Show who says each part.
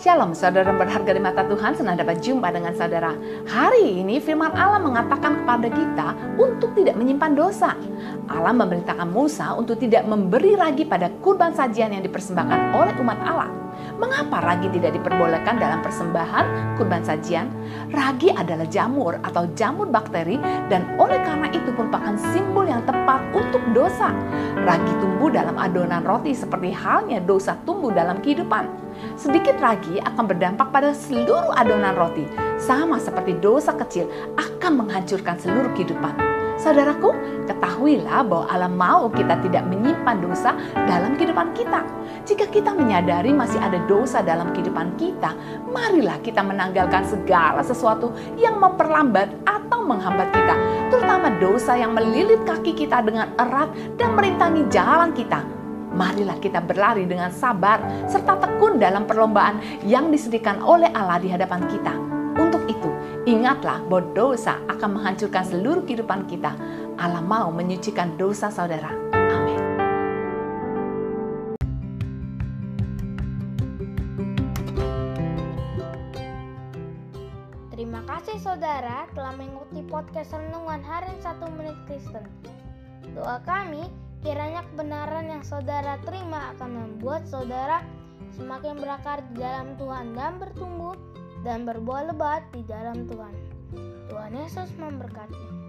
Speaker 1: Shalom saudara berharga di mata Tuhan, senang dapat jumpa dengan saudara. Hari ini firman Allah mengatakan kepada kita untuk tidak menyimpan dosa. Allah memerintahkan Musa untuk tidak memberi ragi pada kurban sajian yang dipersembahkan oleh umat Allah. Mengapa ragi tidak diperbolehkan dalam persembahan kurban sajian? Ragi adalah jamur atau jamur bakteri dan oleh karena itu merupakan simbol yang tepat untuk dosa. Ragi tumbuh dalam adonan roti seperti halnya dosa tumbuh dalam kehidupan. Sedikit ragi akan berdampak pada seluruh adonan roti, sama seperti dosa kecil akan menghancurkan seluruh kehidupan. Saudaraku, ketahuilah bahwa Allah mau kita tidak menyimpan dosa dalam kehidupan kita. Jika kita menyadari masih ada dosa dalam kehidupan kita, marilah kita menanggalkan segala sesuatu yang memperlambat atau menghambat kita, terutama dosa yang melilit kaki kita dengan erat dan merintangi jalan kita. Marilah kita berlari dengan sabar serta tekun dalam perlombaan yang disediakan oleh Allah di hadapan kita. Itu, ingatlah bahwa dosa akan menghancurkan seluruh kehidupan kita. Allah mau menyucikan dosa saudara. Amin.
Speaker 2: Terima kasih saudara telah mengikuti podcast Renungan Harian 1 Menit Kristen. Doa kami, kiranya kebenaran yang saudara terima akan membuat saudara semakin berakar di dalam Tuhan dan bertumbuh dan berbuah lebat di dalam Tuhan. Tuhan Yesus memberkati.